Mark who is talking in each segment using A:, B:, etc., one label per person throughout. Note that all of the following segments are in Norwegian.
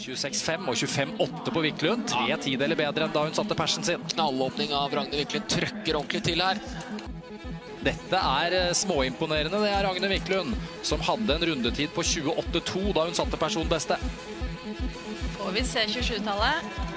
A: 26-5 og 25-8 på Wiklund. Tre tideler bedre enn da hun satte persen sin.
B: Knallåpning av Ragne Wiklund. Trøkker ordentlig til her.
A: Dette er eh, småimponerende. Det er Ragne Wiklund, som hadde en rundetid på 28-2 da hun satte personbeste.
C: Får vi se 27-tallet?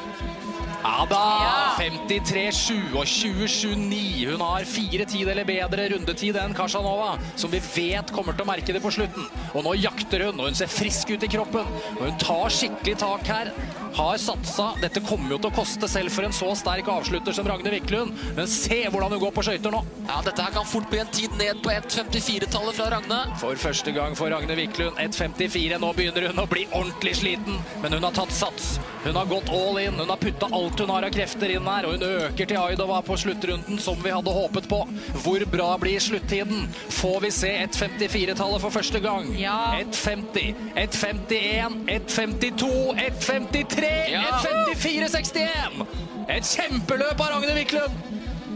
A: Ja da!
C: Ja.
A: 53-7 og 20-7-9. Hun har fire tideler bedre rundetid enn Kasjanova, som vi vet kommer til å merke det på slutten. Og nå jakter hun, og hun ser frisk ut i kroppen. Og hun tar skikkelig tak her. Har satsa. Dette kommer jo til å koste selv for en så sterk avslutter som Ragne Wiklund. Men se hvordan hun går på skøyter nå.
B: Ja, Dette her kan fort bli en tid ned på 1.54-tallet fra Ragne.
A: For første gang for Ragne Wiklund 1.54. Nå begynner hun å bli ordentlig sliten, men hun har tatt sats. Hun har gått all in. Hun har putta alt hun har av krefter inn her, og hun øker til Aidova på sluttrunden, som vi hadde håpet på. Hvor bra blir sluttiden? Får vi se 1.54-tallet for første gang?
C: Ja.
A: 1.50, 1.51, 1.52, 1.53,
B: Ja.
A: 1.54,61! Et kjempeløp av Ragne Wiklund!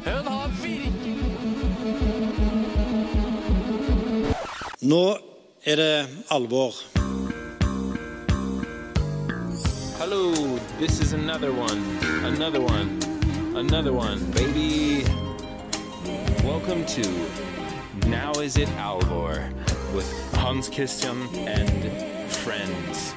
A: Hun har virkelig
D: Nå er det alvor.
E: Hello, this is another one, another one, another one, baby. Welcome to Now Is It Alvor with Hans Christian and friends.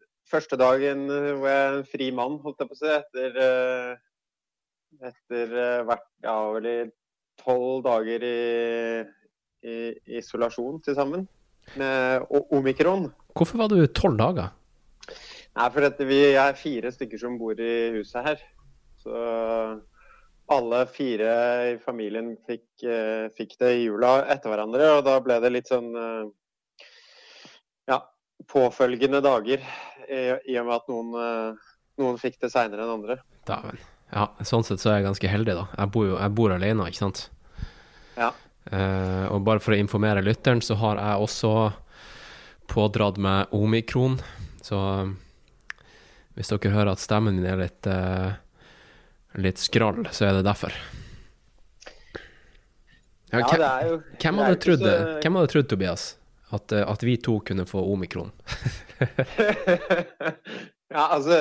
F: første dagen hvor jeg er en fri mann, holdt jeg på å si, etter, eh, etter eh, hvert, ja, vel i tolv dager i, i isolasjon til sammen med omikron.
G: Hvorfor var du tolv dager?
F: Nei, for dette, vi er fire stykker som bor i huset her. Så alle fire i familien fikk, eh, fikk det i jula etter hverandre, og da ble det litt sånn eh, ja, påfølgende dager. I, og med at noen, eh, noen fikk det seinere enn andre.
G: Dæven. Ja, sånn sett så er jeg ganske heldig, da. Jeg bor jo jeg bor alene, ikke sant.
F: Ja.
G: Eh, og bare for å informere lytteren, så har jeg også pådratt meg omikron. Så eh, hvis dere hører at stemmen min er litt, eh, litt skrall, så er det derfor. Ja,
F: Ja, det er jo
G: hvem, hadde trodd,
F: så-
G: hvem hadde trodd, Tobias, at, eh, at vi to kunne få omikron?
F: ja, altså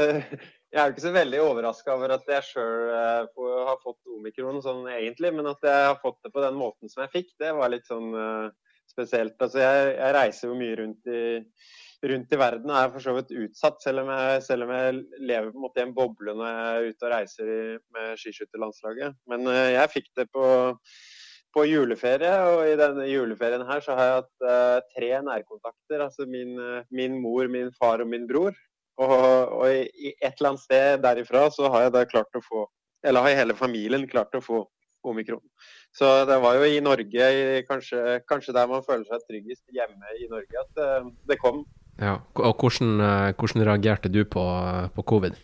F: Jeg er jo ikke så veldig overraska over at jeg sjøl har fått omikron sånn egentlig, men at jeg har fått det på den måten som jeg fikk, det var litt sånn uh, spesielt. Altså jeg, jeg reiser jo mye rundt i, rundt i verden er for så vidt utsatt, selv om jeg, selv om jeg lever på en måte i en boble når jeg er ute og reiser i, med skiskytterlandslaget. Men uh, jeg fikk det på på juleferie, og i denne juleferien her så har jeg hatt uh, tre nærkontakter. Altså min, uh, min mor, min far og min bror. Og, og i, i et eller annet sted derifra så har jeg da klart å få Eller har hele familien klart å få omikron. Så det var jo i Norge, i, kanskje, kanskje der man føler seg tryggest hjemme i Norge, at uh, det kom.
G: Ja, og hvordan, hvordan reagerte du på, på covid?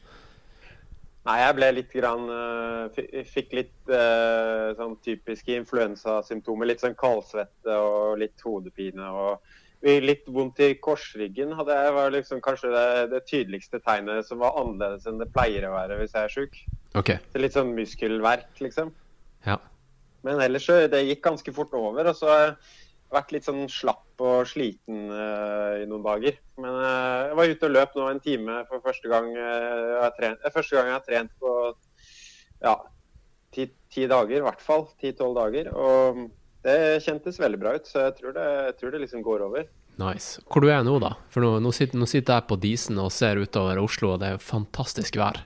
F: Nei, jeg ble litt grann eh, Fikk litt eh, sånn typiske influensasymptomer. Litt sånn kaldsvette og litt hodepine. og Litt vondt i korsryggen hadde jeg, var liksom kanskje det, det tydeligste tegnet som var annerledes enn det pleier å være hvis jeg er sjuk.
G: Ok,
F: Så litt sånn muskelverk, liksom.
G: ja.
F: Men ellers så det gikk ganske fort over. Og så vært litt sånn slapp og sliten uh, i noen dager. Men uh, jeg var ute og løp nå en time for første gang, uh, jeg trent, første gang jeg har trent på ja, ti, ti dager, i hvert fall. Ti-tolv dager. Og det kjentes veldig bra ut, så jeg tror det, jeg tror det liksom går over.
G: Nice. Hvor du er nå, da? For nå, nå, sitter, nå sitter jeg på Disen og ser utover Oslo, og det er fantastisk vær.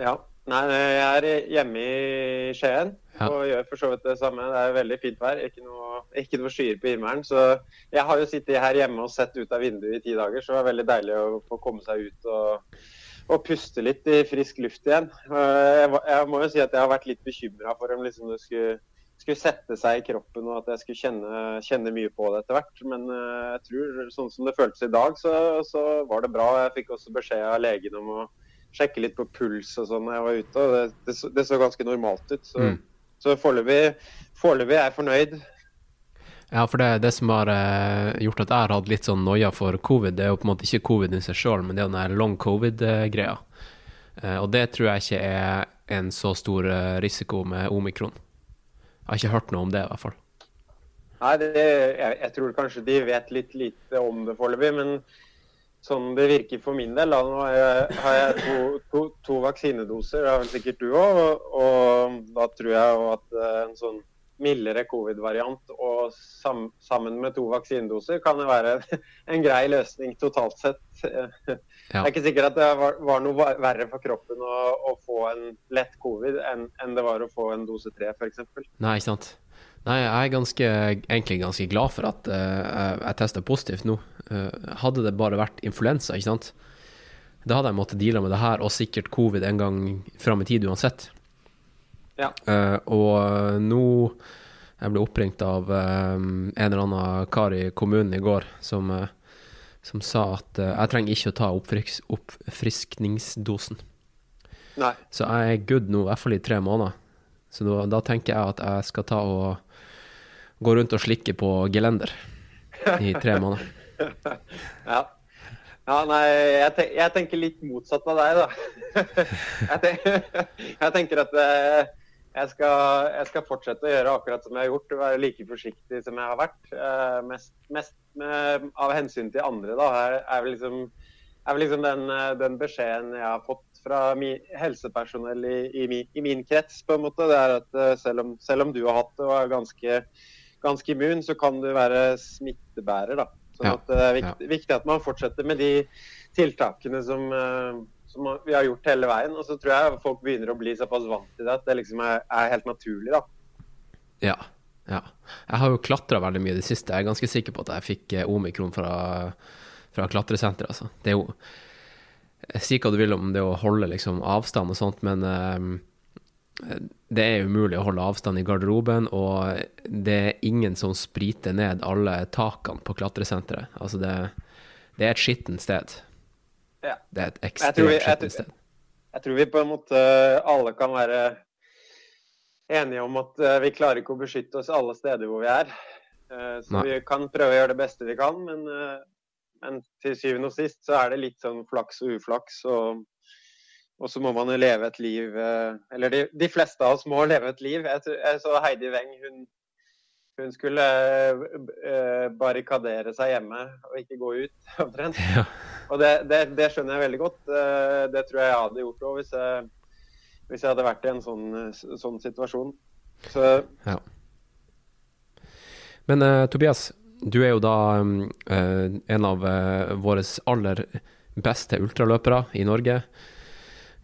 F: Ja. Nei, jeg er hjemme i Skien
G: Ja.
F: og gjør for så vidt det samme. Det er veldig fint vær, ikke noe, ikke noe skyer på himmelen. Så jeg har jo sittet her hjemme og sett ut av vinduet i ti dager, så det var veldig deilig å få komme seg ut og, og puste litt i frisk luft igjen. Jeg, jeg må jo si at jeg har vært litt bekymra for om liksom det skulle, skulle sette seg i kroppen og at jeg skulle kjenne, kjenne mye på det etter hvert. Men eh, jeg tror sånn som det føltes i dag, så, så var det bra. Jeg fikk også beskjed av legen om å sjekke litt på puls og sånn når jeg var ute, og det, det, så, det så ganske normalt ut. Så,
H: Mm.
F: så foreløpig er jeg fornøyd.
H: Ja, for det, det som har eh, gjort at jeg har hatt litt sånn noia for covid, det er jo på en måte ikke covid i seg sjøl, men det er den der long covid-greia. Eh, og det tror jeg ikke er en så stor eh, risiko med omikron. Jeg har ikke hørt noe om det, i hvert fall.
F: Nei, det, jeg, jeg tror kanskje de vet litt lite om det foreløpig, men sånn det virker for min del, da, nå har jeg, har jeg to, to, to vaksinedoser, det har vel sikkert du òg, og, og da tror jeg at eh, en sånn mildere covid-variant og sam, sammen med to vaksinedoser kan det være en grei løsning totalt sett. Det er ikke sikkert at det var, var noe verre for kroppen å, å få en lett covid enn enn det var å få en dose tre, f.eks.
H: Nei, ikke sant. Nei, jeg er ganske, egentlig ganske glad for at uh, jeg, jeg testa positivt nå. Uh, hadde det bare vært influensa, ikke sant, da hadde jeg måttet deale med det her, og sikkert covid en gang fram i tid uansett.
F: Ja.
H: Uh, og nå Jeg ble oppringt av eh, en eller annen kar i kommunen i går som, som sa at jeg trenger ikke å ta oppfriks, oppfriskningsdosen.
F: Nei.
H: Så jeg er good nå, i hvert fall i tre måneder. Så da, da tenker jeg at jeg skal ta og gå rundt og slikke på gelender i tre måneder.
F: Ja. ja nei, jeg, ten jeg tenker litt motsatt av deg, da. jeg, tenker, jeg tenker at eh, jeg skal, jeg skal fortsette å gjøre akkurat som jeg har gjort. Være like forsiktig som jeg har vært. Uh, mest mest med, av hensyn til andre, da. Er, er vel liksom, er vel liksom den, eh, den beskjeden jeg har fått fra mi, helsepersonell i, i, min, i min krets, på en måte. Det er at selv om, selv om du har hatt det og er ganske, ganske immun, så kan du være smittebærer, da. Sånn
H: Ja,
F: det er viktig, viktig at man fortsetter med de tiltakene som, eh, som vi har gjort hele veien. Og så tror jeg folk begynner å bli såpass vant til det at det liksom er, er helt naturlig. da.
H: Ja. ja. Jeg har jo klatra veldig mye i det siste. Jeg er ganske sikker på at jeg fikk eh, omikron fra, fra klatresenteret, altså. Det er jo Si hva du vil om det å holde liksom avstand og sånt, men eh, det er umulig å holde avstand i garderoben, og det er ingen som spriter ned alle takene på klatresenteret. Altså, det, det er et skittent sted.
F: Ja.
H: Det er et ekstremt skittent sted.
F: Jeg tror vi på en måte alle kan være enige om at eh, vi klarer ikke å beskytte oss alle steder hvor vi er. Eh, Så
H: Nei.
F: vi kan prøve å gjøre det beste vi kan, men, eh, men til syvende og sist så er det litt sånn flaks og uflaks. Og, og så må man jo leve et liv eh, Eller de, de fleste av oss må leve et liv. Jeg, jeg så Heidi Weng, hun, hun skulle eh, barrikadere seg hjemme og ikke gå ut, omtrent.
H: Ja.
F: Og det, det, det skjønner jeg veldig godt. Eh, Det tror jeg jeg hadde gjort òg hvis, hvis jeg hadde vært i en sånn, sånn situasjon. Så
H: Ja. Men uh, Tobias, du er jo da um, eh, en av uh, våre aller beste ultraløpere i Norge.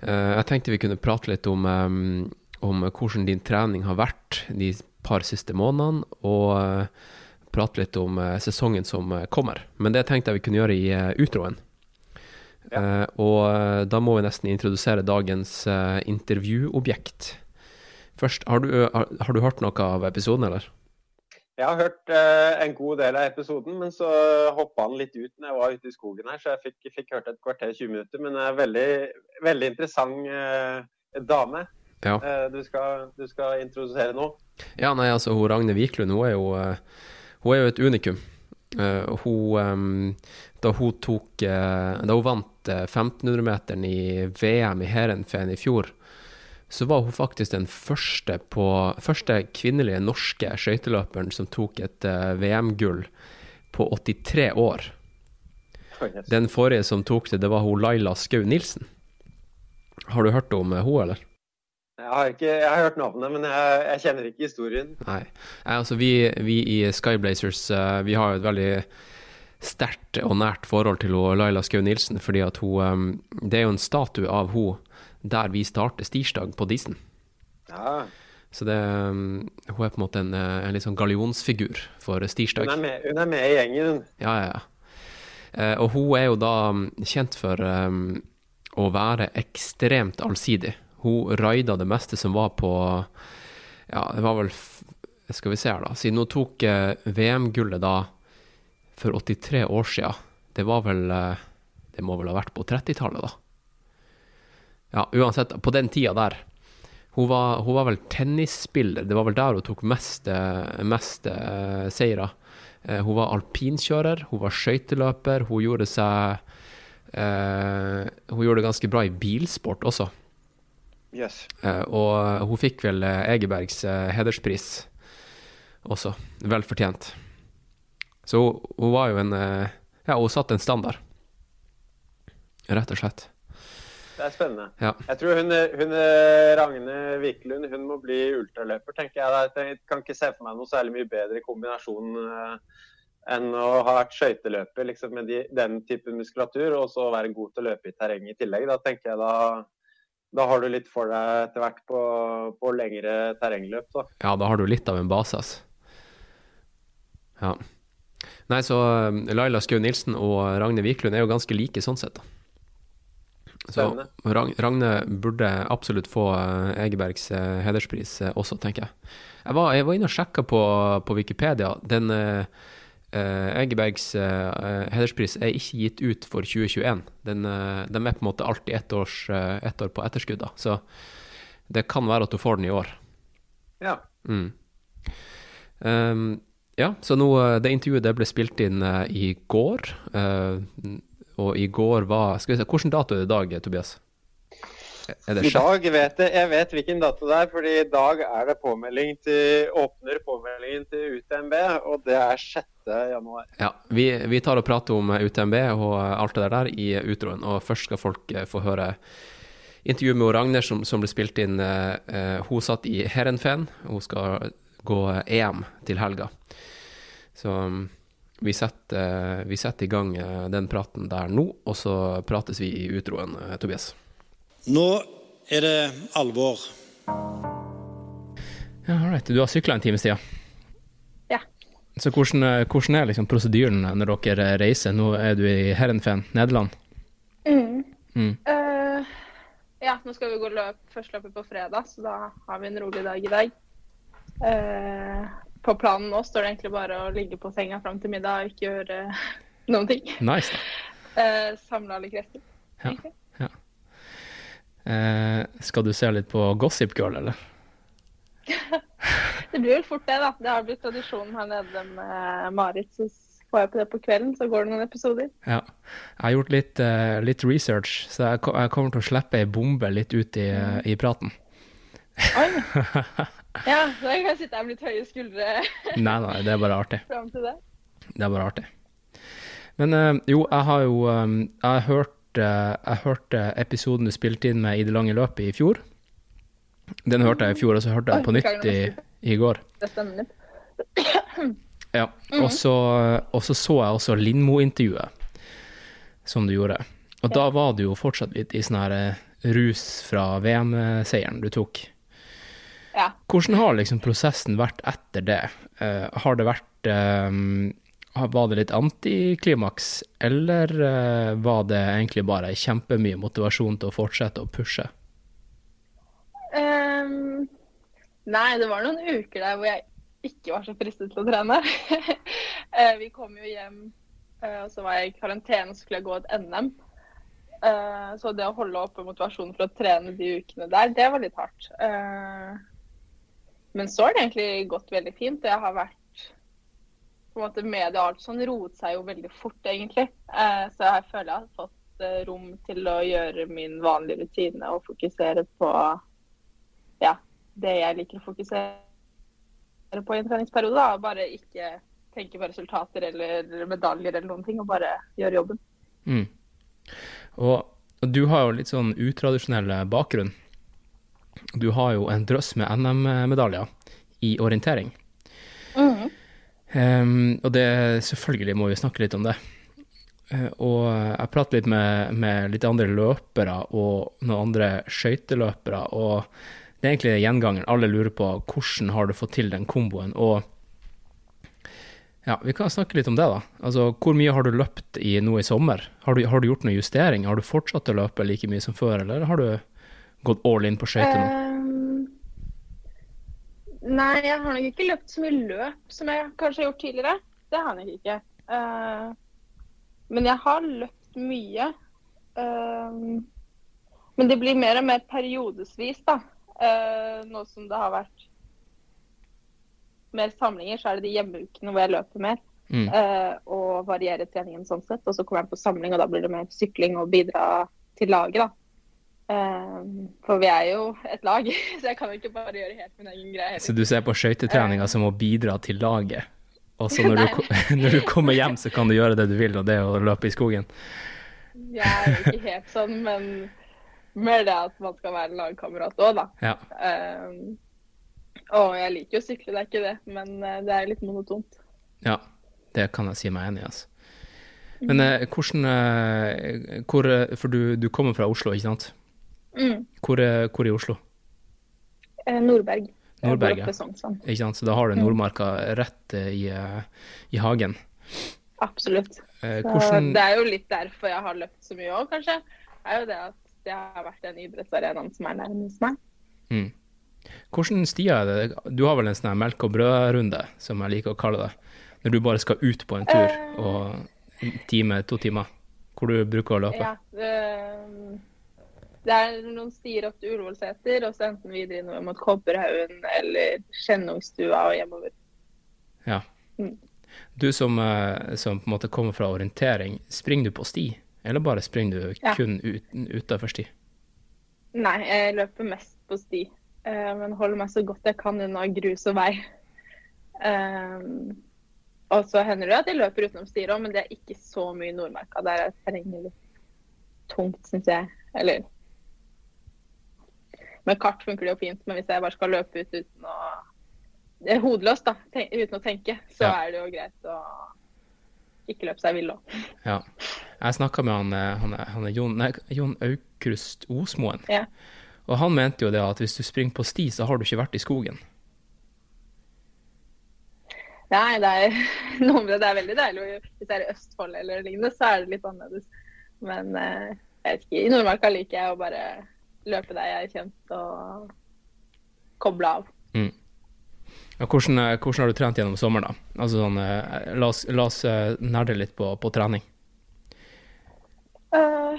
H: Eh, jeg tenkte vi kunne prate litt om, om hvordan din trening har vært de par siste månedene, og eh, prate litt om eh, sesongen som kommer. Men det tenkte jeg vi kunne gjøre i utroen. Ja. og da må vi nesten introdusere dagens intervjuobjekt. Først, har du, har, har du hørt noe av episoden, eller?
F: Jeg har hørt eh, en god del av episoden, men så hoppa han litt ut når jeg var ute i skogen her, så jeg fikk, fikk hørt et kvarter 20 minutter. Men det er veldig, veldig interessant eh, dame
H: Ja.
F: eh, du, skal, du skal introdusere nå.
H: Ja, nei, altså, hun Ragne Wiklund, hun er jo, eh, hun er jo et unikum. Uh, hun, um, da hun tok uh, Da hun vant uh, 1500-meteren i VM i Heerenveen i fjor, så var hun faktisk den første, på, første kvinnelige norske skøyteløperen som tok et uh, VM-gull på 83 år. Den forrige som tok det, det var hun Laila Skau Nilsen. Har du hørt om eh, hun, eller?
F: Jeg har, ikke, jeg har hørt navnet, men jeg, jeg kjenner ikke historien.
H: Nei. Altså vi, vi i Skyblazers eh, vi har jo et veldig sterkt og nært forhold til hun Laila Skau Nilsen, fordi at hun Det er jo en statue av hun der vi startes stirsdag på Disen.
F: Ja,
H: Så det eh, Hun er på en måte en, eh, en litt sånn gallionsfigur for stirsdag.
F: hun, er med, hun er med i gjengen. hun.
H: Ja, ja, ja. Eh, og hun er jo da mm, kjent for um, å være ekstremt allsidig. Hun raida det meste som var på Ja, det var vel Skal vi se her, da. Siden hun tok eh, VM-gullet da for 83 år sia, det var vel Det må vel ha vært på 30-tallet, da.
G: Ja, uansett, på den tida der Hun var, hun var vel tennisspiller. Det var vel der hun tok mest, eh, mest uh, seire. Uh, hun var alpinkjører, hun var skøyteløper. Hun gjorde seg uh, Hun gjorde det ganske bra i bilsport også.
F: Yes.
G: Og hun fikk vel Egebergs hederspris også. Vel fortjent. Så hun, hun var jo en Ja, hun satte en standard. Rett og slett.
F: Det er spennende.
G: Ja.
F: Jeg tror hun, hun Ragne Wiklund hun må bli ultraløper, tenker jeg. Jeg kan ikke se for meg noe særlig mye bedre kombinasjon eh, enn å ha vært skøyteløper liksom, med de, den typen muskulatur, og så være god til å løpe i terreng i tillegg. Da tenker jeg da, da har du litt for deg etter hvert på, på lengre terrengløp. Da.
G: Ja, da har du litt av en base, altså. Ja. Nei, så eh, Laila Skau Nilsen og Ragne Wiklund er jo ganske like sånn sett, da. Så Ragne burde absolutt få eh, Egebergs eh, hederspris eh, også, tenker jeg. Jeg var, jeg var inne og sjekka på, på Wikipedia. Den eh, Egebergs eh, hederspris er ikke gitt ut for 2021. Den, eh, de er på en måte alltid ett, års, ett år på etterskudd, da. Så det kan være at du får den i år.
F: Ja.
G: Mm. Um, ja, så nå, det intervjuet det ble spilt inn uh, i går. eh, og i går var Skal vi se, hvilken dato er det i dag, Tobias?
F: I dag vet jeg, jeg vet hvilken dato det er, fordi i dag er det påmelding til, åpner påmeldingen til UTMB, og det er 6. januar.
G: Ja, vi, vi tar og prater om UTMB og alt det der i utroen. Og først skal folk eh, få høre intervju med Ragnhild som, som ble spilt inn. eh, hun satt i Herenfen, Hun skal gå EM til helga. Så mm, vi setter, eh, vi setter i gang eh, den praten der nå, og så prates vi i utroen, eh, Tobias.
D: Nå er det alvor.
G: Ja, all right. Du har sykla en times tid?
C: Ja.
G: Så hvordan, hvordan er liksom prosedyren når dere reiser? Nå er du i Herrenfen, Nederland.
C: Mm.
G: Mm.
C: Uh, ja, nå skal vi gå løp, førstløpet på fredag, så da har vi en rolig dag i dag. Eh, på planen nå står det egentlig bare å ligge på senga fram til middag og ikke gjøre noen ting.
G: Nice, da.
C: Uh, Samle alle krefter.
G: Ja.
C: ja.
G: Eh, skal du se litt på Gossip Girl, eller?
C: Det blir vel fort det, da. Det har blitt tradisjon her nede med Marit. Så får jeg på det på kvelden, så går det noen episoder.
G: Ja. Jeg har gjort litt, uh, litt research, så jeg, jeg kommer til å slippe ei bombe litt ut i,
C: Mm.
G: i praten.
C: Oi! Ja, så jeg kan sitte her med litt høye skuldre
G: Nei, nei, det er bare artig.
C: fram til det.
G: Det er bare artig. Men eh, jo, jeg har jo eh, Jeg hørte, hørt eh, Jeg hørte episoden du spilte inn med i det lange løpet i fjor. Den hørte jeg i fjor, og så hørte jeg
C: den
G: på nytt i, i går.
C: Det stemmer litt.
G: Ja. Og så og så, så jeg også Lindmo-intervjuet som du gjorde. Og da var du jo fortsatt litt i sånn her rus fra VM-seieren du tok.
C: Ja.
G: Hvordan har liksom prosessen vært etter det? Uh, har det vært eh, Var det litt antiklimaks, eller uh, var det egentlig bare kjempemye motivasjon til å fortsette å pushe?
C: Um, nei, det var noen uker der hvor jeg ikke var så fristet til å trene. uh, vi kom jo hjem, og så var jeg i karantene og skulle jeg gå et NM. Så det å holde oppe motivasjonen for å trene de ukene der, det var litt hardt. Men så har det egentlig gått veldig fint. Jeg har vært på en måte Media og alt sånn roet seg jo veldig fort, egentlig. Eh, så jeg føler jeg har fått eh, rom til å gjøre min vanlige rutine og fokusere på ja, det jeg liker å fokusere på i en treningsperiode. Da. Bare ikke tenke på resultater eller medaljer eller noen ting, og bare gjøre jobben.
G: Mm. Og, du har jo litt sånn utradisjonell bakgrunn. Du har jo en drøss med NM-medaljer i orientering. Em, og det, selvfølgelig må vi snakke litt om det. Uh, og jeg prater litt med, med litt andre løpere og noen andre skøyteløpere, og det er egentlig gjengangeren. Alle lurer på hvordan har du fått til den komboen. Og ja, vi kan snakke litt om det, da. Altså, hvor mye har du løpt i nå i sommer? Har du, har du gjort noe justering? Har du fortsatt å løpe like mye som før, eller har du gått all in på skøyter nå?
C: Um, nei, jeg har nok ikke løpt så mye løp som jeg kanskje har gjort tidligere. Det har jeg nok ikke. Uh, men jeg har løpt mye. Uh, Men det blir mer og mer periodesvis, da. Uh, nå som det har vært mer samlinger, så er det de hjemmeukene hvor jeg løper mer.
G: Mm.
C: eh, og varierer treningen sånn sett. Og så kommer jeg på samling, og da blir det mer sykling og bidra til laget, da. Eh, for vi er jo et lag, så jeg kan jo ikke bare gjøre helt min egen greie.
G: Så du ser på skøytetreninga som å bidra til laget, og så når, du når du kommer hjem, så kan du gjøre det du vil, og det er å løpe i skogen?
C: Jeg er ikke helt sånn, men mer det at man skal være lagkamerat òg, da.
G: Ja.
C: Eh, og jeg liker jo å sykle, det er ikke det, men eh, det er litt monotont.
G: ja. Det kan jeg si meg enig i, altså. Men eh, hvordan eh, hvor, For du, du kommer fra Oslo, ikke sant?
C: Mm.
G: Hvor, hvor i Oslo?
C: Eh, Nordberg.
G: Nordberg, ja. Ikke sant? Så da har du Nordmarka rett i, eh, i hagen.
C: Absolutt.
G: Eh, hvordan
C: Det er jo litt derfor jeg har løpt så mye òg, kanskje. Det er jo det at det har vært den idrettsarenaen som er nærmest meg.
G: mm. Hvordan stier er det? Du har vel en sånn melk og brød-runde, som jeg liker å kalle det. Når du bare skal ut på en tur, og en time, to timer, hvor du bruker å løpe.
C: Ja, det, er noen stier opp til Ullevålseter, og så enten videre innover mot Kobberhaugen eller Skjennungstua og hjemover.
G: Ja.
C: Mm.
G: Du som, eh, som på en måte kommer fra orientering, springer du på sti, eller bare springer du
C: Ja.
G: kun ut, utafor sti?
C: Nei, jeg løper mest på sti, eh, men holder meg så godt jeg kan unna grus og vei. Um, og så hender det at jeg løper utenom stier òg, men det er ikke så mye Nordmarka. Der er terrenget litt tungt, syns jeg. Eller Med kart funker det jo fint, men hvis jeg bare skal løpe ut uten å Det er hodeløst, da, ten uten å tenke, så
G: Ja.
C: er det jo greit å ikke løpe seg vill òg.
G: Ja. Jeg snakka med han, eh, han, er- han Jon, nei, Jon Aukrust Osmoen,
C: Ja.
G: og han mente jo det at hvis du springer på sti, så har du ikke vært i skogen.
C: Nei, det er noe med det. Det er veldig deilig. Hvis det er i Østfold eller lignende, så er det litt annerledes. Men eh, jeg vet ikke, i Nordmarka liker jeg å bare løpe der jeg er kjent og koble av.
G: Ja, hvordan, eh, hvordan har du trent gjennom sommeren, da? Altså sånn, eh, la oss, la oss eh, nerde litt på, på trening.
C: Uh,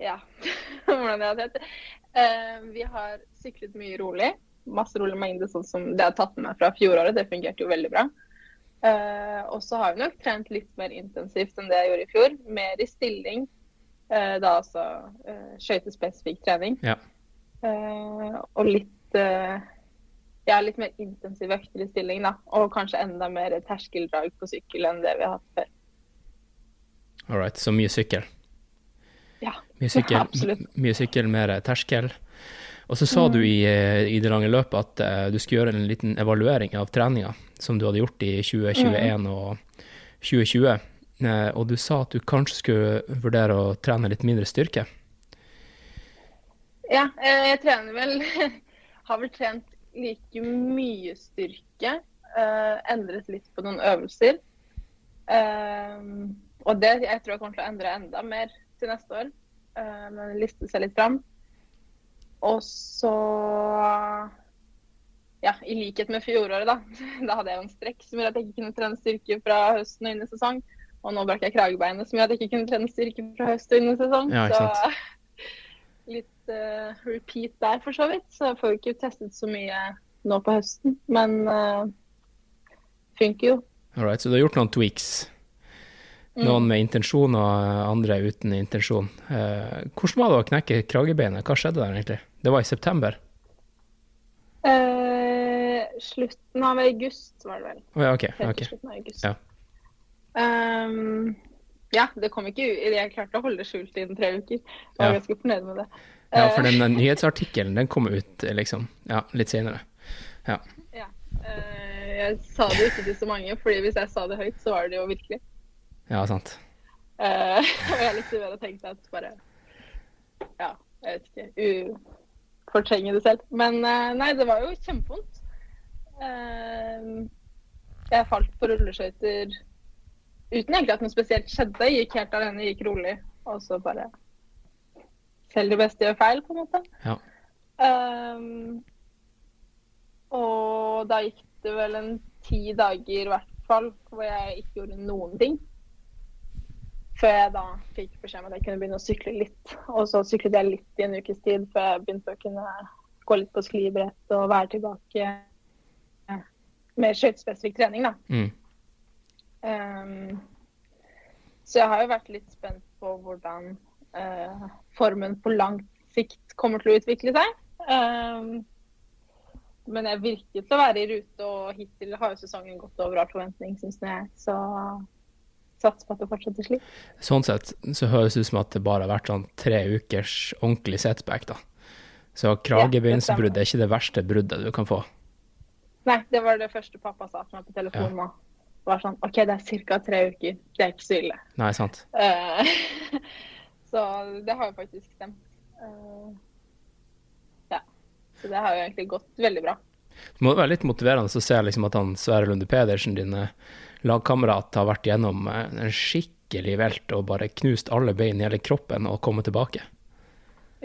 C: ja, hvordan det har trent? Uh, vi har syklet mye rolig. Masse rolig mengde, sånn som det har tatt med meg fra fjoråret. Det fungerte jo veldig bra. Uh, og så har vi nok trent litt mer intensivt enn det jeg gjorde i fjor. Mer i stilling. Eh, da altså uh, skøytespesifikk trening.
G: Ja.
C: Eh, og litt eh, ja, litt mer intensiv økter i stilling, da. Og kanskje enda mer terskeldrag på sykkel enn det vi har hatt før.
G: All right, så mye sykkel.
C: Ja,
G: Mye sykkel,
C: absolutt.
G: mye sykkel mer terskel. Og så sa du i, eh, i det lange løpet at eh, du skulle gjøre en liten evaluering av treninga som du hadde gjort i 2021 og 2020. Eh, og du sa at du kanskje skulle vurdere å trene litt mindre styrke.
C: Ja, eh, jeg trener vel Har vel trent like mye styrke. eh, endret litt på noen øvelser. Og det jeg tror jeg kommer til å endre enda mer til neste år. men liste seg litt fram. Og så Ja, i likhet med fjoråret, da. Da hadde jeg jo en strekk som gjorde at jeg ikke kunne trene styrke fra høsten og inn i sesong. Og nå brakk jeg kragebeinet som gjør at jeg ikke kunne trene styrke fra høst og inn i sesong.
G: Ja.
C: Så litt uh, repeat der, for så vidt. Så jeg får jo ikke testet så mye nå på høsten. Men uh, funker jo.
G: All right, så du har gjort noen tweaks. Noen med intensjon og andre uten intensjon. Uh, hvordan var det å knekke kragebeinet? Hva skjedde der egentlig? Det var i september?
C: Eh, slutten av august var det vel.
G: Oh, ja, ok.
C: okay. slutten av august.
G: Ja.
C: Ehm, ja, det kom ikke ut. Jeg klarte å holde det skjult innen tre uker. Jeg var
G: Ja.
C: ganske fornøyd med det.
G: Ja, for
C: Eh,
G: den, den nyhetsartikkelen den kom ut liksom, ja, litt senere. Ja.
C: ja. Uh, jeg sa det ikke til så mange, fordi hvis jeg sa det høyt, så var det jo virkelig.
G: ja, sant.
C: Uh, og jeg likte bedre å tenke at bare Ja, jeg vet ikke. U fortrenge det selv. Men uh, nei, det var jo kjempevondt. Jeg falt på rulleskøyter uten egentlig at noe spesielt skjedde. Gikk helt alene, gikk rolig. Og så bare Selv det beste gjør feil, på en måte.
G: Ja.
C: Um, og da gikk det vel en ti dager i hvert fall hvor jeg ikke gjorde noen ting. Før jeg da fikk beskjed om at jeg kunne begynne å sykle litt. Og så syklet jeg litt i en ukes tid før jeg begynte å kunne gå litt på sklibrett og være tilbake med skøytespesifikk trening, da.
G: Mm.
C: Um, så jeg har jo vært litt spent på hvordan uh, formen på lang sikt kommer til å utvikle seg. Um, men jeg virker til å være i rute, og hittil har jo sesongen gått over all forventning, syns jeg. Så satser på at det fortsetter slik.
G: Sånn sett så høres det ut som at det bare har vært sånn tre ukers ordentlig setback, da. Så kragebeinsbrudd er ikke det verste bruddet du kan få.
C: Nei, det var det første pappa sa til meg på telefonen nå. Det var sånn OK, det er ca. tre uker. Det er ikke så ille.
G: Nei, sant.
C: Uh, så det har jo faktisk stemt. Uh, ja. Så det har jo egentlig gått veldig bra.
G: Det må være litt motiverende å se liksom at han Sverre Lunde Pedersen, din lagkamerat, har vært gjennom eh, en skikkelig velt og bare knust alle bein i hele kroppen og kommet tilbake.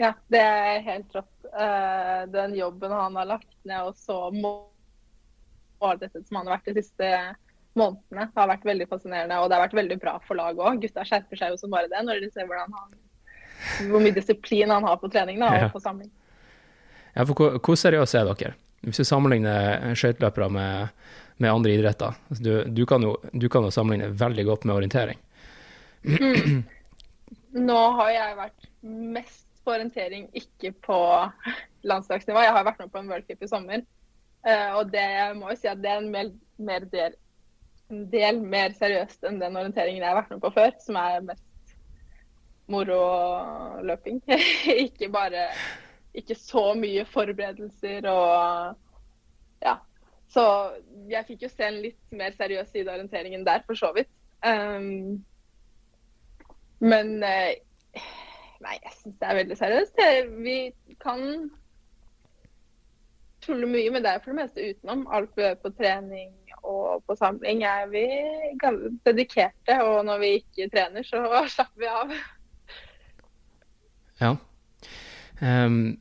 C: Ja, det er helt rått. Uh, den jobben han har lagt ned, og så målrettet som han har vært de siste månedene, har vært veldig fascinerende. Og det har vært veldig bra for laget òg. Gutta skjerper seg jo som bare det når de ser han, hvor mye disiplin han har på trening da,
G: Ja.
C: og på samling.
G: Ja, for hvor, hvor seriøse er dere? Hvis du sammenligner skøyteløpere med, med andre idretter altså du, du, kan jo, du kan jo sammenligne veldig godt med orientering.
C: Nå har jeg vært mest på orientering, ikke på landslagsnivå. Jeg har vært med på en worldcup i sommer. Eh, og det jeg må jo si at det er en mer, mer del, en del mer seriøst enn den orienteringen jeg har vært med på før, som er mest moro og løping. ikke bare Ikke så mye forberedelser og Ja. Så jeg fikk jo se en litt mer seriøs side av orienteringen der, for så vidt. Um, men eh, Nei, jeg syns det er veldig seriøst. Vi kan tulle mye, men det er for det meste utenom. Alt vi gjør på trening og på samling er vi dedikerte. Og når vi ikke trener, så slapper vi av.
G: Ja. Um,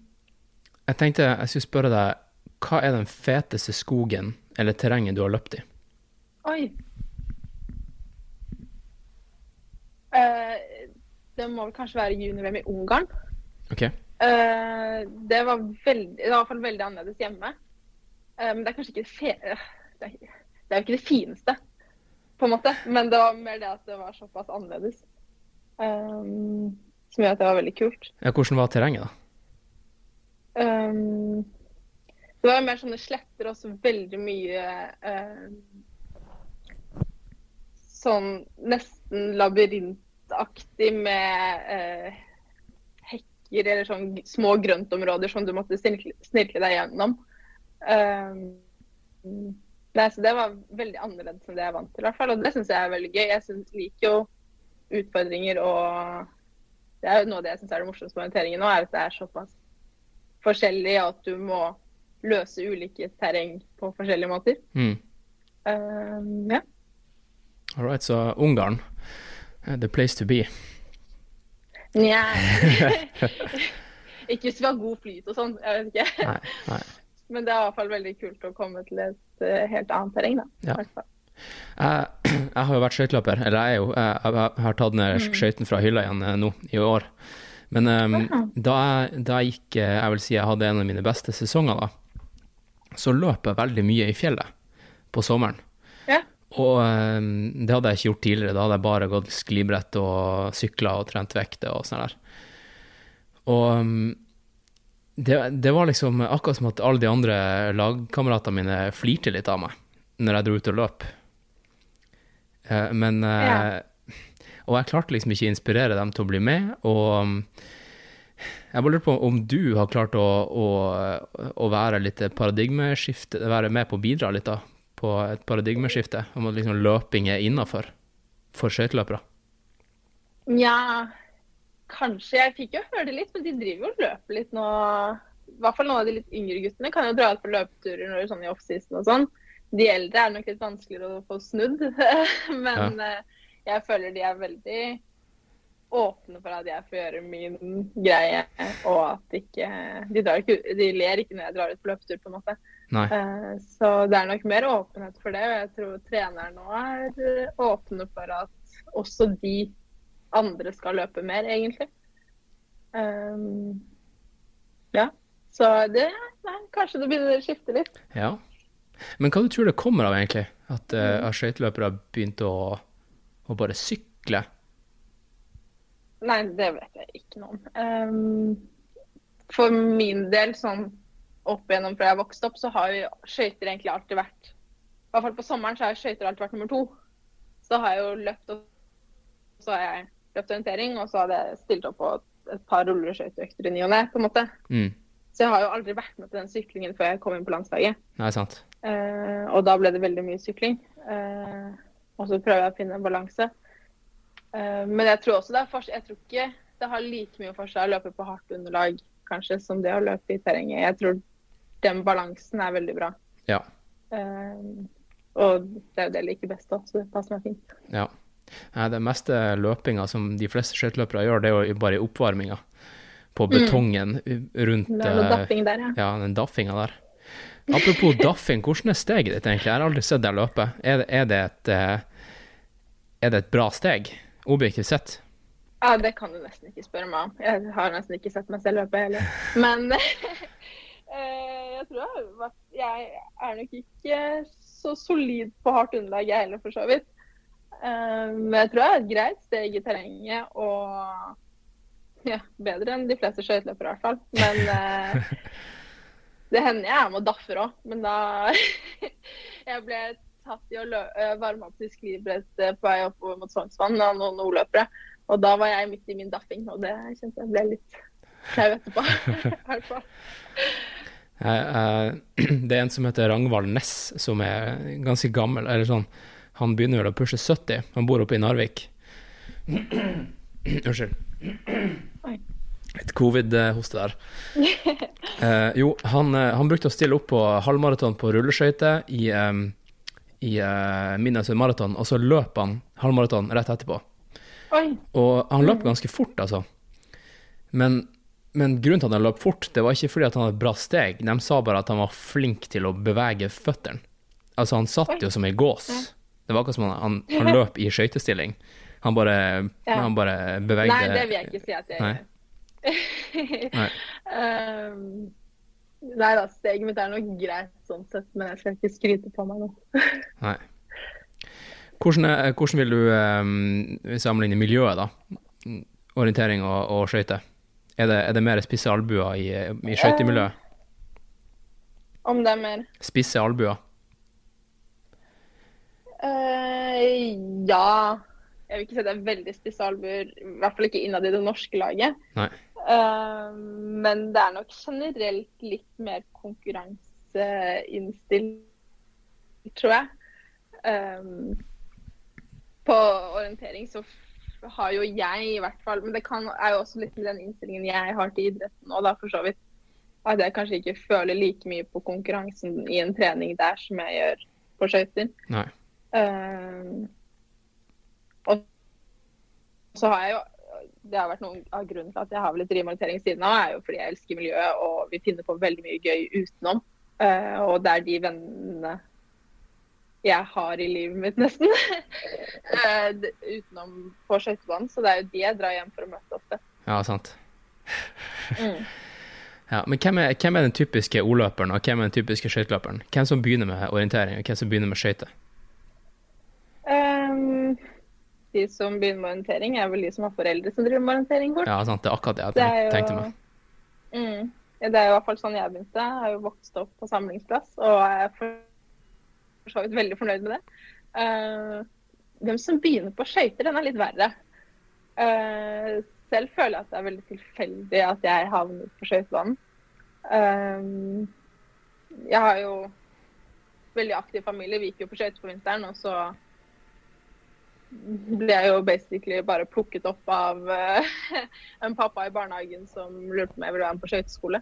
G: jeg tenkte jeg skulle spørre deg, hva er den feteste skogen eller terrenget du har løpt i?
C: Oi. Uh, det må vel kanskje være junior-VM i Ungarn.
G: Okay.
C: Uh, det var veldig, i hvert fall veldig annerledes hjemme. Eh, men det er kanskje ikke fe... Det er, det er jo ikke det fineste, på en måte. Men det var mer det at det var såpass annerledes. Um, som gjør at det var veldig kult.
G: Ja, hvordan var terrenget, da?
C: Um, det var mer sånne sletter og så veldig mye uh, sånn nesten labyrintaktig med uh, hekker eller sånn små grøntområder som du måtte snirkle deg gjennom. Um, nei, så det var veldig annerledes enn det jeg er vant til, i hvert fall. Og det syns jeg er veldig gøy. Jeg synes, liker jo utfordringer og Det er jo noe av det jeg syns er det morsomste med orienteringen nå, er at det er såpass forskjellig at du må løse ulike terreng på forskjellige måter.
G: Mm.
C: Um, ja.
G: All right, så Ungarn, the place to be.
C: Nja Ikke hvis vi har god flyt og sånn, jeg vet ikke.
G: Nei, nei.
C: Men det er i hvert fall veldig kult å komme til et eh, helt annet terreng, da.
G: Ja. Jeg, jeg har jo vært skøyteløper, eller jeg er jo Jeg, jeg har tatt ned skøytene fra hylla igjen eh, nå i år. Men em, da, jeg, da jeg gikk eh, Jeg vil si jeg hadde en av mine beste sesonger, da. Så løp jeg veldig mye i fjellet på sommeren.
C: Ja.
G: Og um, det hadde jeg ikke gjort tidligere. Da hadde jeg bare gått sklibrett og sykla og trent vekter og sånn der. Og em, det, det var liksom akkurat som at alle de andre lagkameratene mine flirte litt av meg når jeg dro ut og løp. Eh, Men ja. Og jeg klarte liksom ikke å inspirere dem til å bli med. Og um, jeg bare lurer på om du har klart å, å, å være litt paradigmeskifte, være med på å bidra litt da, på et paradigmeskifte, om at liksom løping er innafor for skøyteløpere.
C: Nja, kanskje. Jeg fikk jo høre det litt, men de driver jo og løper litt nå. I hvert fall noen av de litt yngre guttene kan jo dra ut på løpeturer når det sånn i offseason og sånn. De eldre er nok litt vanskeligere å få snudd, men ja. jeg føler de er veldig åpne for at jeg får gjøre min greie, og at ikke De, ikke, de ler ikke når jeg drar ut på løpetur, på en måte. Eh, Så det er nok mer åpenhet for det. Og jeg tror treneren nå er eh, åpne for at også de andre skal løpe mer, egentlig. Um, ja. Så det nei, Kanskje det begynner å skifte litt.
G: Ja. Men hva du tror det kommer av, egentlig? At, uh, skøyteløpere har begynt å, å bare sykle?
C: Nei, det vet jeg ikke noe om. Um, for min del, sånn opp igjennom fra jeg vokste opp, så har jo skøyter egentlig alltid vært I hvert fall på sommeren så har skøyter alltid vært nummer to. Så har jeg jo løpt og så har jeg løpt orientering, og så hadde jeg stilt opp på et par rulleskøyteøkter i ny og ne, på en måte.
G: Mm.
C: Så jeg har jo aldri vært med på den syklingen før jeg kom inn på landslaget.
G: Nei, sant.
C: Eh, og da ble det veldig mye sykling. Eh, og så prøver jeg å finne en balanse. Eh, men jeg tror også det er for, jeg tror ikke det har like mye for seg å løpe på hardt underlag kanskje som det å løpe i terrenget. Jeg tror den balansen er veldig bra.
G: Ja.
C: Eh, og det er jo det jeg liker best òg, så det passer meg fint.
G: ja. Nei, det meste løpinga som de fleste skøyteløpere gjør, det er jo bare i oppvarminga. På betongen rundt
C: Det er noe daffing der, ja.
G: Ja, den daffinga der. Apropos daffing, hvordan er steget ditt egentlig? Jeg har aldri sett deg løpe. Er det, er det, et, eh, er det et bra steg, objektivt sett?
C: Ja, det kan du nesten ikke spørre meg om. Jeg har nesten ikke sett meg selv løpe heller. Men eh, jeg tror jeg, har vært- jeg er nok ikke så solid på hardt underlag, jeg heller, for så vidt. Men jeg tror det er et greit steg i terrenget og ja, bedre enn de fleste skøyteløpere i hvert fall. Men eh, det hender jeg er med og daffer òg. Men da Jeg ble tatt i å eh, varme opp til sklibrett eh, på vei oppover mot Sognsvann av noen ordløpere. Og da var jeg midt i min daffing, og det kjente jeg ble litt flau etterpå. i hvert fall.
G: Eh, Det er en som heter Rangvald Næss, som er ganske gammel. Eller sånn, han begynner vel å pushe 70. Han bor oppe i Narvik. Unnskyld.
C: Litt
G: Et covid-hoste der. Eh, jo, han, eh, han brukte å stille opp på halvmaraton på rulleskøyter i, um, i uh, Minnesund Maraton, og så løp han halvmaraton rett etterpå.
C: Oi.
G: Og han løp ganske fort, altså. Men, men grunnen til at han løp fort, det var ikke fordi han hadde et bra steg. De sa bare at han var flink til å bevege føttene. Altså, han satt jo som ei gås. Det var akkurat som han, han, han løp i skøytestilling. Han bare,
C: Ja.
G: han bare bevegde
C: Nei, det vil jeg ikke si at jeg gjør.
G: Nei.
C: um, nei da, steget mitt er nok greit sånn sett, men jeg skal ikke skryte på meg nå.
G: Nei. Hvordan, er, hvordan vil du um, sammenligne miljøet, da? Orientering og, og skøyter. Er det, er det mer spisse albuer i, i skøytemiljøet?
C: Om det er mer
G: Spisse albuer?
C: Eh, Ja. Jeg vil ikke si det er veldig spisse albuer, i hvert fall ikke innad i det norske laget. Eh, men det er nok generelt litt mer konkurranseinnstilt, tror jeg. Eh, på orientering så har jo jeg i hvert fall Men det kan, er jo også litt med den innstillingen jeg har til idretten òg, for så vidt. At jeg kanskje ikke føler like mye på konkurransen i en trening der som jeg gjør på skøyter.
G: Nei.
C: Eh, og så har jeg jo Det har vært noen av grunnen til at jeg har litt rimaritering siden av, er jo fordi jeg elsker miljøet og vi finner på veldig mye gøy utenom. Uh, og det er de vennene jeg har i livet mitt, nesten. uh, utenom på skøytebanen. Så det er jo de jeg drar hjem for å møte ofte.
G: Ja, sant.
C: Mm.
G: Ja, men hvem er, hvem er den typiske ordløperen, og hvem er den typiske skøyteløperen? Hvem som begynner med orientering, og hvem som begynner med skøyter?
C: Eh, de som begynner med orientering, er vel de som har foreldre som driver med orientering. fort.
G: Ja, sant, det er akkurat det
C: Det
G: jeg
C: er jo,
G: tenkte meg.
C: Mm. Det er jo i hvert fall sånn jeg begynte. Jeg har jo vokst opp på samlingsplass og er for for så vidt veldig fornøyd med det. Uh, hvem som begynner på skøyter, den er litt verre. Uh, selv føler jeg at det er veldig tilfeldig at jeg havnet på skøytebanen. Uh, jeg har jo veldig aktiv familie. Vi gikk jo på skøyter på vinteren, og så ble jeg jo basically bare plukket opp av uh, en pappa i barnehagen som lurte på om jeg ville være med på skøyteskole.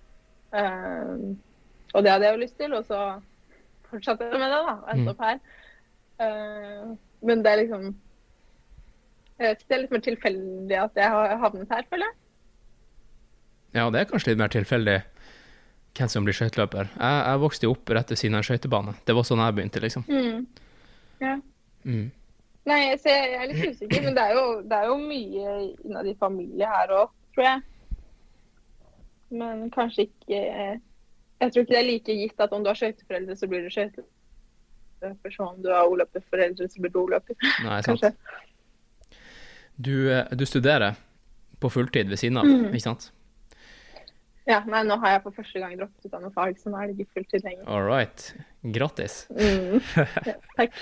C: Uh, og det hadde jeg jo lyst til, og så fortsatte jeg med det, da. Og endte opp her. Uh, men det er liksom jeg vet ikke, Det er litt mer tilfeldig at jeg har havnet her, føler jeg.
G: Ja, det er kanskje litt mer tilfeldig hvem som blir skøyteløper. Jeg, jeg vokste jo opp rett ved siden av en skøytebane. Det var sånn jeg begynte, liksom.
C: Mm. Ja.
G: Mm.
C: Nei, så jeg, er litt usikker, men det er jo, det er jo mye innad i familie her òg, tror jeg. Men kanskje ikke Jeg tror ikke det er like gitt at om du har skøyteforeldre, så blir du skøyteløper. Så om du har oløperforeldre, så blir du oløper.
G: Nei, sant. Du, eh, du studerer på fulltid ved siden av,
C: Mm.
G: ikke sant?
C: Ja, nei, nå har jeg for første gang droppet ut av noe fag, så nå er det ikke fulltid lenger.
G: All right. Grattis.
C: Mm. Ja, takk.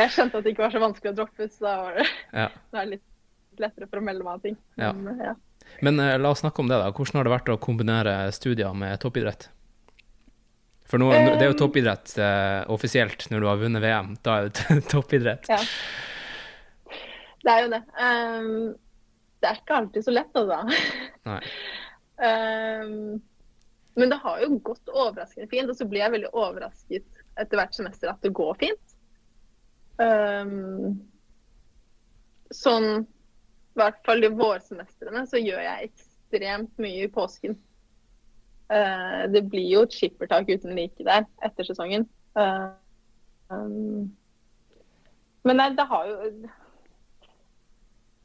C: Jeg skjønte at det ikke var så vanskelig å droppe ut, så da var det,
G: Ja.
C: det er litt lettere for å melde meg av ting.
G: Ja.
C: Men, ja.
G: Men uh, la oss snakke om det, da. Hvordan har det vært å kombinere studier med toppidrett? For nå, det er jo
C: Um,
G: toppidrett uh, offisielt når du har vunnet VM. Da er det toppidrett.
C: Ja. Det er jo det. Um, det er ikke alltid så lett, altså.
G: Nei.
C: Ehm, men det har jo gått overraskende fint, og så blir jeg veldig overrasket etter hvert semester at det går fint. Um, sånn, i hvert fall i vårsemestrene, så gjør jeg ekstremt mye i påsken. Uh, det blir jo et skippertak uten like der etter sesongen. Ehm, men nei, det har jo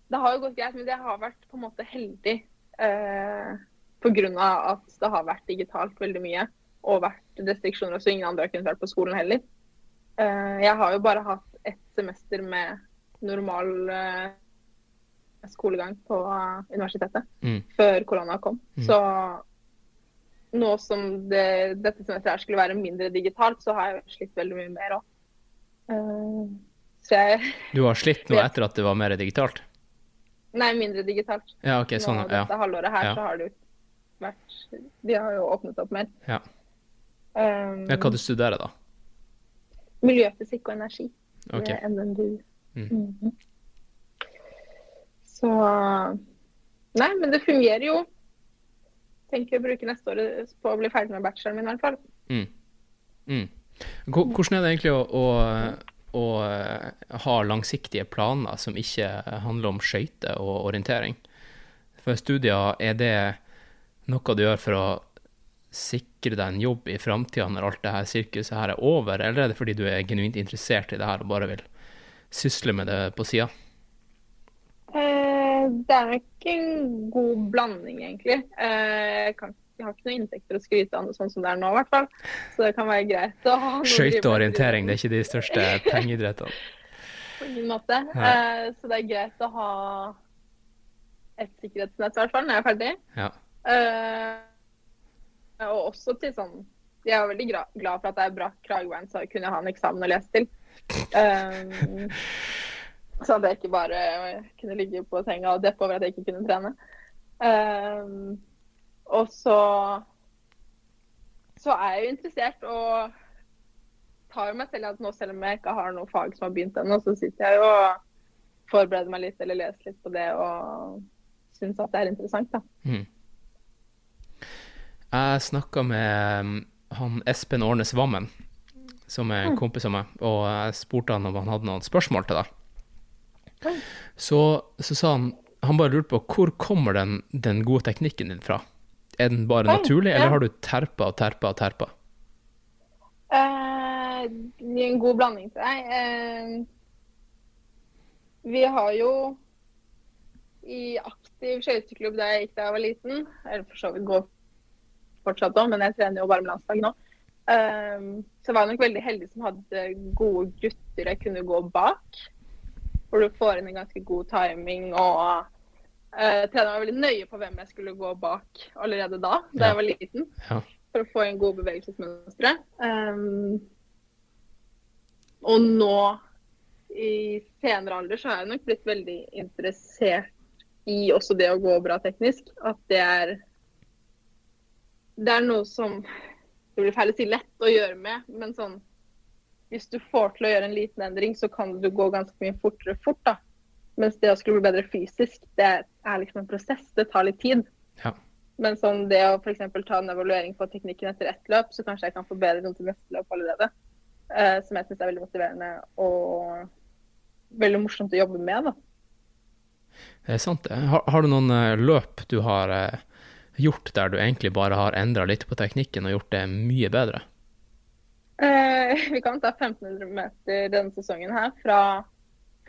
C: Det har jo gått greit, men jeg har vært på en måte heldig. Eh, Pga. at det har vært digitalt veldig mye og vært restriksjoner, så ingen andre har kunnet vært på skolen heller. Eh, jeg har jo bare hatt ett semester med normal eh, skolegang på eh, universitetet
G: Mm.
C: før korona kom.
G: Mm.
C: Så nå som det, dette semesteret skulle være mindre digitalt, så har jeg slitt veldig mye mer òg. jeg
G: Du har slitt nå etter at det var mer digitalt?
C: Nei, mindre digitalt.
G: Ja, ok, sånn,
C: Nå, dette
G: ja.
C: halvåret her
G: Ja.
C: så har det vært De har jo åpnet opp mer.
G: Ja.
C: Um,
G: ja. Hva du studerer da?
C: Miljøfysikk og energi
G: Ok.
C: ved NMBU.
G: Mm.
C: Mhm. Så Nei, men det fungerer jo. Tenker å bruke neste år på å bli ferdig med bacheloren min i hvert fall.
G: Mm. Mm. Hvordan er det egentlig å, å, å eh, ha langsiktige planer som ikke handler om skøyter og orientering? For studier, er det noe du gjør for å sikre deg en jobb i framtida når alt det her sirkuset her er over, eller er det fordi du er genuint interessert i det her og bare vil sysle med det på sida?
C: Eh, det er nok en god blanding, egentlig. Eh, jeg, kan, jeg har ikke noen inntekter å skryte av, sånn som det er nå, i hvert fall. Så det kan være greit å ha noe
G: Skøyte og orientering, det er ikke de største pengeidrettene.
C: På ingen måte. Eh, så det er greit å ha et sikkerhetsnett, i hvert fall, når jeg er ferdig.
G: Ja.
C: Eh, og også til sånn Jeg er veldig glad for at jeg brakk kragebein, så kunne jeg ha en eksamen å lese til. Eh, så at jeg ikke bare kunne ligge på senga og deppe over at jeg ikke kunne trene. Eh, og så så er jeg jo interessert og tar jo meg selv at nå, selv om jeg ikke har noe fag som har begynt ennå, så sitter jeg jo og forbereder meg litt eller leser litt på det og syns at det er interessant, da.
G: Mm. Jeg snakka med um, han Espen Årnes Vammen, som er en kompis av meg, og jeg spurte han om han hadde noen spørsmål til deg. Så, så sa han han bare lurte på hvor kommer den, den gode teknikken din fra? Er den bare
C: Oi,
G: naturlig,
C: ja.
G: eller har du terpa og terpa og terpa?
C: Uh, det er en god blanding til deg. Uh, vi har jo i aktiv skøyteklubb da jeg gikk da jeg var liten, eller for så vidt går fortsatt òg, men jeg trener jo bare med landslaget nå. Um, så var jeg nok veldig heldig som hadde gode gutter jeg kunne gå bak. Hvor du får inn en ganske god timing og uh, Treneren var veldig nøye på hvem jeg skulle gå bak allerede da, da
G: Ja.
C: jeg var liten
G: Ja.
C: for å få inn gode bevegelsesmønstre. Um, og nå i senere alder så har jeg nok blitt veldig interessert i også det å gå bra teknisk. At det er Det er noe som Det blir feil å si lett å gjøre med, men sånn Hvis du får til å gjøre en liten endring, så kan du gå ganske mye fortere fort, da. Mens det å skulle bli bedre fysisk, det er liksom en prosess. Det tar litt tid.
G: Ja.
C: Men sånn det å f.eks. ta en evaluering på teknikken etter ett løp, så kanskje jeg kan forbedre noe til neste løp allerede. Uh, som jeg syns er veldig motiverende og veldig morsomt å jobbe med. da.
G: Det er sant. Har, har du noen eh, løp du har eh, gjort der du egentlig bare har endra litt på teknikken og gjort det mye bedre?
C: Eh, vi kan ta 1500 meter denne sesongen her fra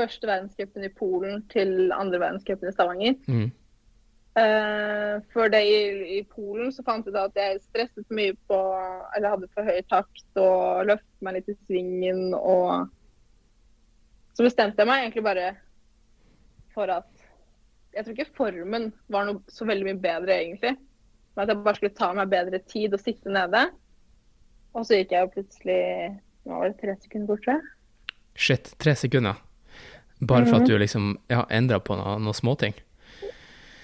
C: første verdenscupen i Polen til andre verdenscupen i Stavanger.
I: Mm.
C: Eh, for det i, i Polen så fant jeg ut at jeg stresset for mye på Eller hadde for høy takt og løftet meg litt i svingen og Så bestemte jeg meg egentlig bare for at Jeg tror ikke formen var noe så veldig mye bedre, egentlig. Men at jeg bare skulle ta meg bedre tid og sitte nede. Og så gikk jeg jo plutselig Nå var det tre sekunder bort, tror jeg.
I: Shit, tre sekunder. Bare for at
C: Mhm.
I: du liksom ja, endra på noen noe småting.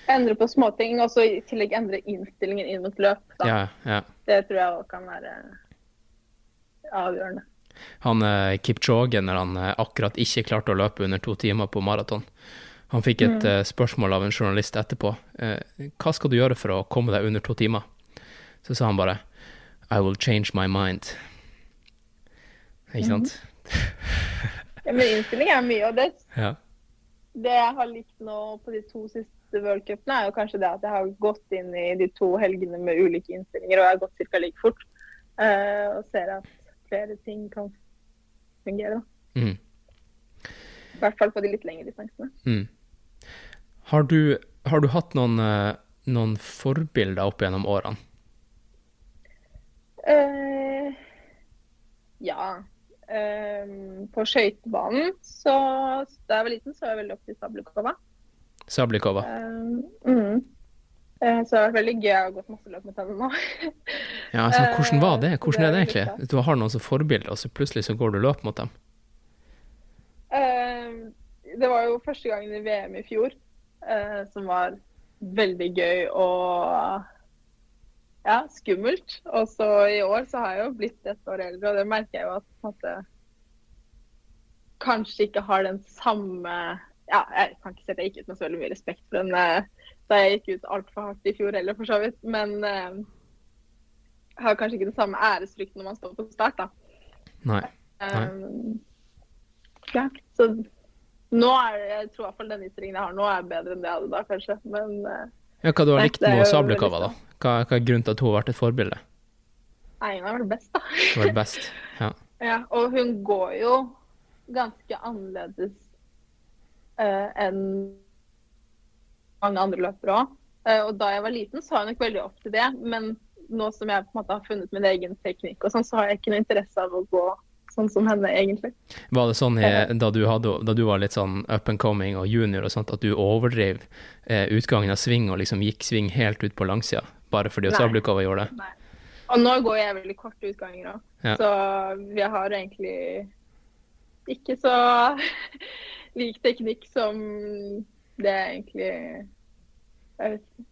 C: Endre på småting, og så i tillegg endre innstillingen inn mot løp. Da.
I: Ja, ja.
C: Det tror jeg også kan være avgjørende.
I: Han eh, Kipchoge, når han eh, akkurat ikke klarte å løpe under to timer på maraton, han fikk et
C: Mm.
I: eh, spørsmål av en journalist etterpå. Eh, hva skal du gjøre for å komme deg under to timer? Så sa han bare I will change my mind. Ikke sant?
C: Ja, men innstilling er mye, og det,
I: Ja.
C: det jeg har likt nå på de to siste worldcupene, er jo kanskje det at jeg har gått inn i de to helgene med ulike innstillinger, og jeg har gått ca. like fort. Uh, og ser at flere ting kan fungere. da.
I: Mm.
C: I hvert fall på de litt lengre distansene.
I: Mm. Har, du, har du hatt noen, eh, noen forbilder opp gjennom årene?
C: Uh, ja. Eh, på skøytebanen så Da jeg var liten, så var jeg veldig opp til Sablikova.
I: Sablikova?
C: Eh, mm. Eh, så det har vært veldig gøy. Jeg har gått masse løp med henne nå.
I: Ja, altså, hvordan var det?
C: Hvordan
I: Hvordan er det
C: det er
I: egentlig? Du har noen som forbilder, og så plutselig så går du løp mot dem.
C: Det var jo første gangen i VM i fjor, som var veldig gøy og ja, skummelt. Og så i år så har jeg jo blitt et år eldre, og det merker jeg jo at på en måte kanskje ikke har den samme ja, Jeg kan ikke si at jeg gikk ut med så veldig mye respekt for den eh, da jeg gikk ut altfor hardt i fjor heller, for så vidt. Men eh, har kanskje ikke den samme æresfrykten når man står på start, da.
I: Nei.
C: Um, ja, så nå er det, jeg tror i hvert fall den ytringen jeg har nå er bedre enn det jeg hadde da, kanskje. Men eh,
I: Ja, hva du har
C: Nei,
I: likt med Sablekova, da? Hva, hva er grunnen til at hun har vært et forbilde?
C: nei, hun har vært best, da.
I: Hun har vært best? Ja.
C: Ja, og hun går jo ganske annerledes uh, enn mange andre løpere òg. og da jeg var liten, så var jeg nok veldig opp til det. Men nå som jeg på en måte har funnet min egen teknikk, og sånn, så har jeg ikke noe interesse av å gå sånn som henne, egentlig.
I: Var det sånn da, du hadde, da du var litt sånn up and coming og junior og sånt, at du overdrev eh, utgangen av sving og liksom gikk sving helt ut på langsida, bare fordi Sablukova gjorde det?
C: Og nå går jeg veldig korte utganger òg,
I: Ja.
C: så vi har egentlig ikke så lik teknikk som det er egentlig jeg vet ikke.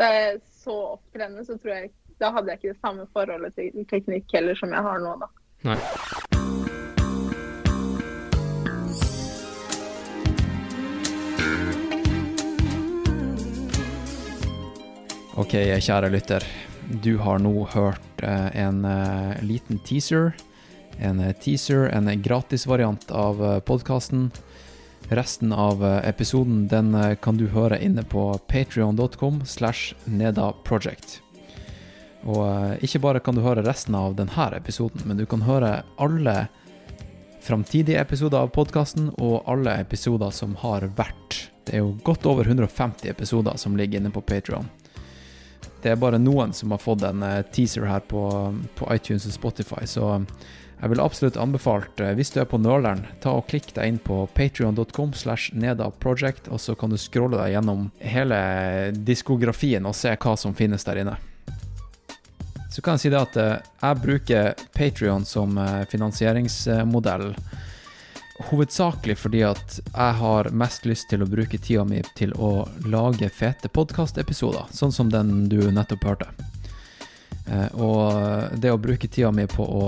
C: Da jeg så opp til henne, så tror jeg da hadde jeg ikke det samme forholdet til teknikk heller som jeg har nå, da.
I: Nei. Ok, kjære lytter. Du har nå hørt eh, en eh, liten teaser. En eh, teaser, en gratisvariant av podkasten. Resten av episoden den kan du høre inne på patrion.com slash nedaproject. Og eh, ikke bare kan du høre resten av denne episoden, men du kan høre alle framtidige episoder av podkasten og alle episoder som har vært. Det er jo godt over 150 episoder som ligger inne på Patreon. Det er bare noen som har fått en eh, teaser her på, på iTunes og Spotify, så jeg vil absolutt anbefalt, eh, hvis du er på nøleren, ta og klikk deg inn på patreon.com slash nedaproject, og så kan du scrolle deg gjennom hele diskografien og se hva som finnes der inne. Så kan jeg si det at eh, jeg bruker Patreon som eh, finansieringsmodell hovedsakelig fordi at jeg har mest lyst til å bruke tida mi til å lage fete podkastepisoder, sånn som den du nettopp hørte. Eh, Og det å bruke tida mi på å,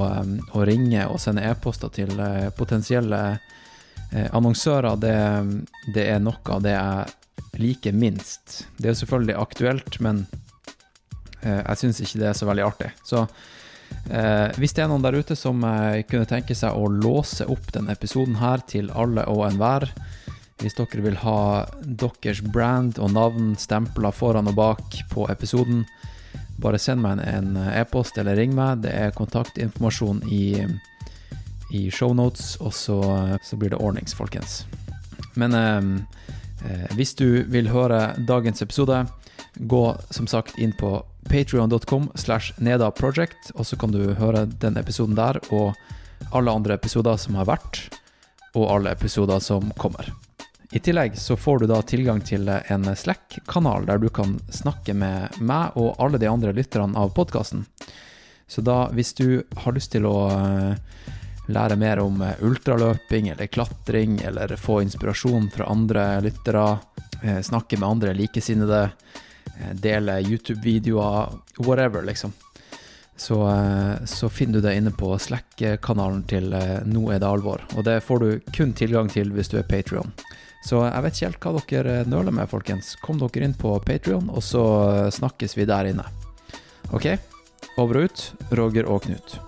I: å ringe og sende e-poster til potensielle annonsører, det, det er noe av det jeg liker minst. Det er selvfølgelig aktuelt, men jeg syns ikke det er så veldig artig. Så Eh, hvis det er noen der ute som eh, kunne tenke seg å låse opp denne episoden her til alle og enhver, hvis dere vil ha deres brand og navn stempla foran og bak på episoden, bare send meg en en e-post eller ring meg. Det er kontaktinformasjon i, i shownotes, og så, så blir det ordnings, folkens. Men eh, eh, hvis du vil høre dagens episode, gå som sagt inn på patrion.com slash nedaproject, og så kan du høre den episoden der og alle andre episoder som har vært, og alle episoder som kommer. I tillegg så får du da tilgang til en Slack-kanal der du kan snakke med meg og alle de andre lytterne av podkasten. Så da, hvis du har lyst til å eh, lære mer om eh, ultraløping eller klatring, eller få inspirasjon fra andre lyttere, eh, snakke med andre likesinnede, dele YouTube-videoer, whatever, liksom. Så, eh, så finner du det inne på Slack-kanalen til eh, Nå er det alvor. Og det får du kun tilgang til hvis du er Patrion. Så jeg vet ikke helt hva dere eh, nøler med, folkens. Kom dere inn på Patrion, og så eh, snakkes vi der inne. OK? Over og ut, Roger og Knut.